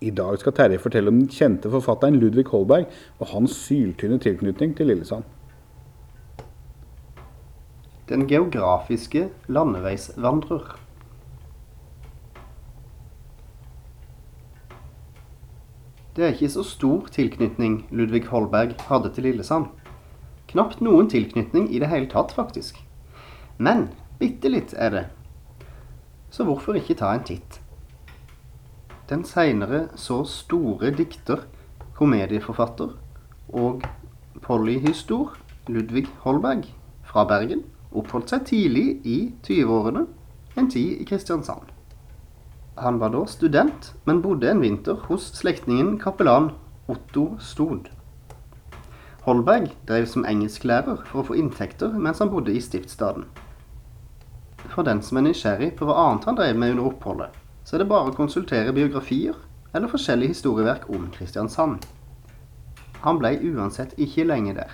I dag skal Terje fortelle om den kjente forfatteren Ludvig Holberg og hans syltynne tilknytning til Lillesand. Den geografiske landeveisvandrer. Det er ikke så stor tilknytning Ludvig Holberg hadde til Lillesand. Knapt noen tilknytning i det hele tatt, faktisk. Men bitte litt er det. Så hvorfor ikke ta en titt? Den seinere så store dikter, komedieforfatter og polyhistor Ludvig Holberg fra Bergen oppholdt seg tidlig i 20-årene, en tid i Kristiansand. Han var da student, men bodde en vinter hos slektningen kapellan Otto Stod. Holberg drev som engelsklærer for å få inntekter mens han bodde i stiftsstaden. For den som er nysgjerrig på hva annet han drev med under oppholdet, så er det bare å konsultere biografier eller forskjellige historieverk om Kristiansand. Han blei uansett ikke lenge der.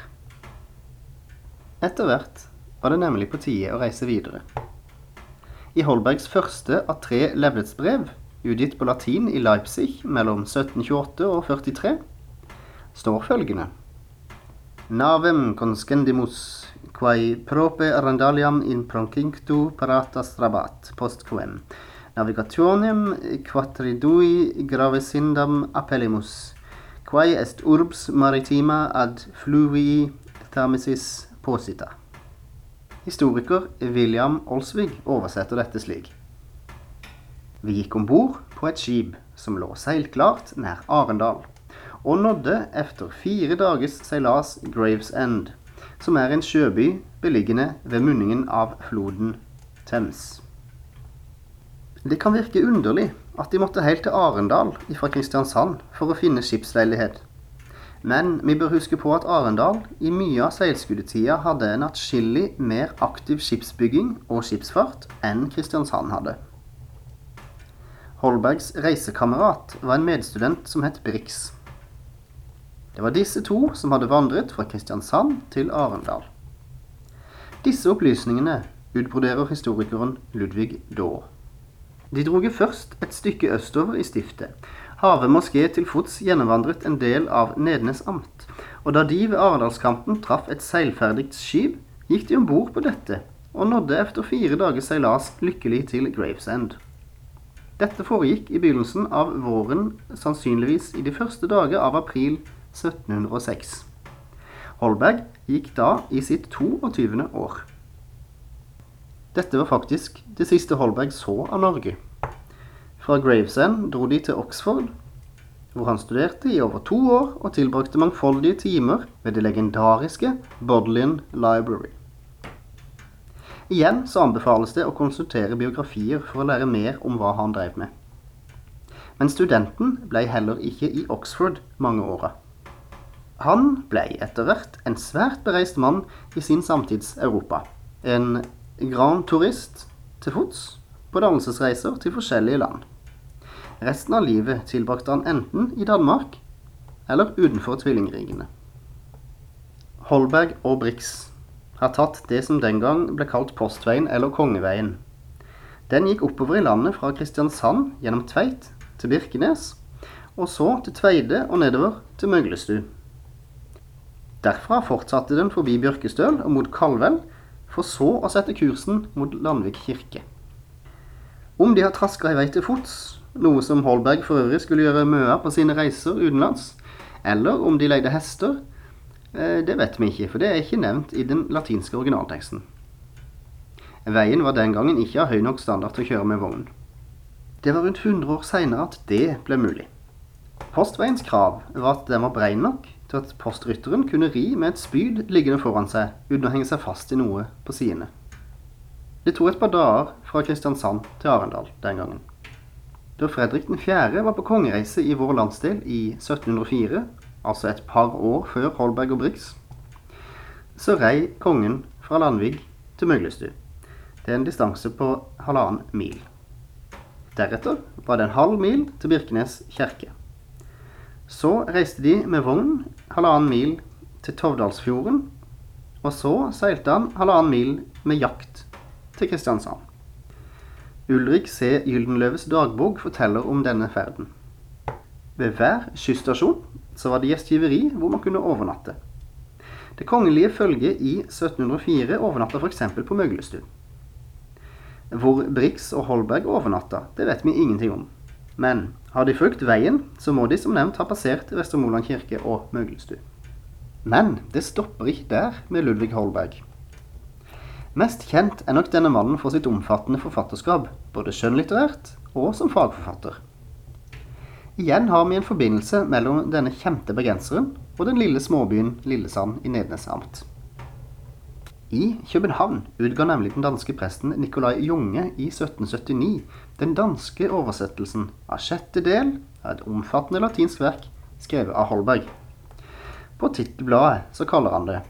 Etter hvert var det nemlig på tide å reise videre. I Holbergs første av tre levnetsbrev, utgitt på latin i Leipzig mellom 1728 og 43, står følgende Navem conscendimus, quae prope arendaliam in proncinctu paratas rabat, post quem. Navigationem quatridui gravesindam appellimus, quae est urbs maritima ad fluvii Thermesis posita. Historiker William Olsvig oversetter dette slik. Vi gikk om bord på et skip som lå seilklart nær Arendal og nådde efter fire dagers seilas Gravesend, som er en sjøby beliggende ved munningen av floden Thames. Det kan virke underlig at de måtte helt til Arendal fra Kristiansand for å finne skipsleilighet. Men vi bør huske på at Arendal i mye av seilskuddetida hadde en atskillig mer aktiv skipsbygging og skipsfart enn Kristiansand hadde. Holbergs reisekamerat var en medstudent som het Brix. Det var disse to som hadde vandret fra Kristiansand til Arendal. Disse opplysningene utbroderer historikeren Ludvig Daa. De droge først et stykke østover i stiftet. Have moské til fots gjennomvandret en del av Nednes amt, og da de ved Arendalskanten traff et seilferdig skip, gikk de om bord på dette, og nådde etter fire dagers seilas lykkelig til Gravesend. Dette foregikk i begynnelsen av våren, sannsynligvis i de første dager av april 1706. Holberg gikk da i sitt 22. år. Dette var faktisk det siste Holberg så av Norge. Fra Gravesend dro de til Oxford, hvor han studerte i over to år og tilbrakte mangfoldige timer ved det legendariske Bodleian Library. Igjen så anbefales det å konsultere biografier for å lære mer om hva han drev med. Men studenten ble heller ikke i Oxford mange åra. Han ble etter hvert en svært bereist mann i sin samtids Europa. En grand turist til fots på dannelsesreiser til forskjellige land. Resten av livet tilbrakte han enten i Danmark eller utenfor tvillingrigene. Holberg og Brix har tatt det som den gang ble kalt Postveien eller Kongeveien. Den gikk oppover i landet fra Kristiansand gjennom Tveit til Birkenes, og så til Tveide og nedover til Møglestu. Derfra fortsatte den forbi Bjørkestøl og mot Kalvell, for så å sette kursen mot Landvik kirke. Om de har traska i vei til fots, noe som Holberg for øvrig skulle gjøre mye på sine reiser utenlands, eller om de leide hester, eh, det vet vi ikke, for det er ikke nevnt i den latinske originalteksten. Veien var den gangen ikke av høy nok standard til å kjøre med vogn. Det var rundt 100 år seinere at det ble mulig. Postveiens krav var at den var brei nok til at postrytteren kunne ri med et spyd liggende foran seg uten å henge seg fast i noe på sidene. Det tok et par dager fra Kristiansand til Arendal den gangen. Da Fredrik 4. var på kongereise i vår landsdel i 1704, altså et par år før Holberg og Brix, så rei kongen fra Landvig til Møglestu. Det er en distanse på halvannen mil. Deretter var det en halv mil til Birkenes kjerke. Så reiste de med vogn halvannen mil til Tovdalsfjorden, og så seilte han halvannen mil med jakt til Kristiansand. Ulrik C. Gyldenløves dagbok forteller om denne ferden. Ved hver kyststasjon så var det gjestgiveri hvor man kunne overnatte. Det kongelige følget i 1704 overnatta f.eks. på Møglestuen. Hvor Brix og Holberg overnatta, det vet vi ingenting om. Men har de fulgt veien, så må de som nevnt ha passert Vestermoland kirke og Møglestu. Men det stopper ikke der med Ludvig Holberg. Mest kjent er nok denne mannen for sitt omfattende forfatterskap, både skjønnlitterært og som fagforfatter. Igjen har vi en forbindelse mellom denne kjente bergenseren og den lille småbyen Lillesand i Nednes amt. I København utga nemlig den danske presten Nicolai Junge i 1779 den danske oversettelsen av sjette del av et omfattende latinsk verk skrevet av Holberg. På tittelbladet så kaller han det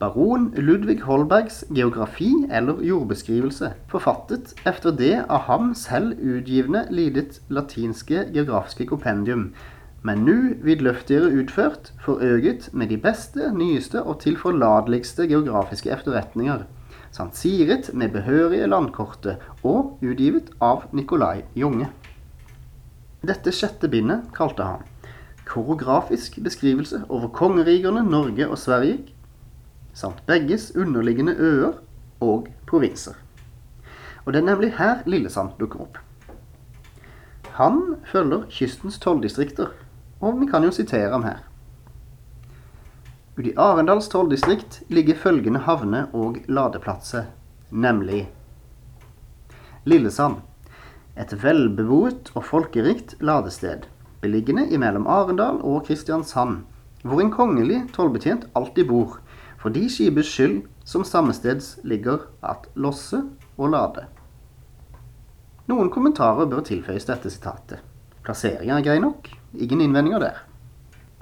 Baron Ludvig Holbergs geografi eller jordbeskrivelse, forfattet efter det av ham selv utgivne lidet latinske geografiske kompendium, men nu vidløftigere utført, forøget med de beste, nyeste og tilforladeligste geografiske efterretninger, samt siret med behørige landkortet og utgivet av Nikolai Junge. Dette sjette bindet kalte han koreografisk beskrivelse over kongerigerne Norge og Sverige, samt begges underliggende øer og provinser. Og det er nemlig her Lillesand dukker opp. Han følger kystens tolldistrikter, og vi kan jo sitere ham her. Udi Arendals tolldistrikt ligger følgende havne- og ladeplasser, nemlig Lillesand. Et velbeboet og folkerikt ladested, beliggende imellom Arendal og Kristiansand, hvor en kongelig tollbetjent alltid bor, for de skipets skyld som sammesteds ligger at losse og lade. Noen kommentarer bør tilføyes dette sitatet. Plasseringen er grei nok, ingen innvendinger der.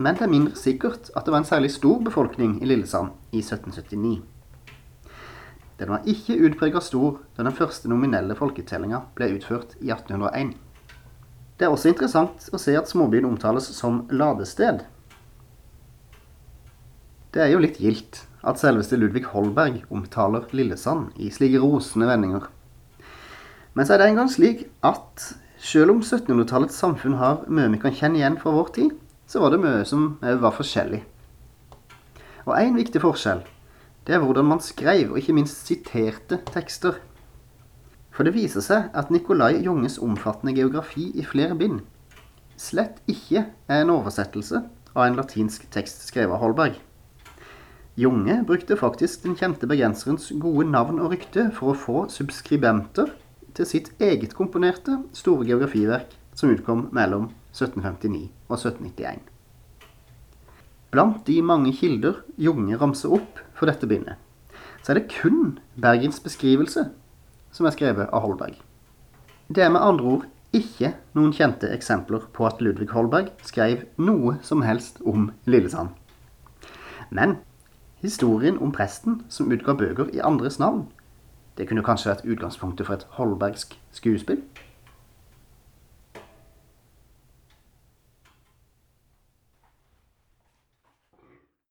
Men det er mindre sikkert at det var en særlig stor befolkning i Lillesand i 1779. Den var ikke utpreget stor da den første nominelle folketellinga ble utført i 1801. Det er også interessant å se at småbyen omtales som ladested. Det er jo litt gildt at selveste Ludvig Holberg omtaler Lillesand i slike rosende vendinger. Men så er det engang slik at selv om 1700-tallets samfunn har mye vi kan kjenne igjen fra vår tid, så var det mye som var forskjellig. Og én viktig forskjell, det er hvordan man skrev, og ikke minst siterte tekster. For det viser seg at Nicolai Junges omfattende geografi i flere bind slett ikke er en oversettelse av en latinsk tekst skrevet av Holberg. Junge brukte faktisk den kjente bergenserens gode navn og rykte for å få subskribenter til sitt eget komponerte store geografiverk som utkom mellom 1759 og 1791. Blant de mange kilder Junge ramser opp for dette bindet, så er det kun Bergens beskrivelse som er skrevet av Holberg. Det er med andre ord ikke noen kjente eksempler på at Ludvig Holberg skrev noe som helst om Lillesand. Men Historien om presten som utga bøker i andres navn. Det kunne kanskje vært utgangspunktet for et holbergsk skuespill?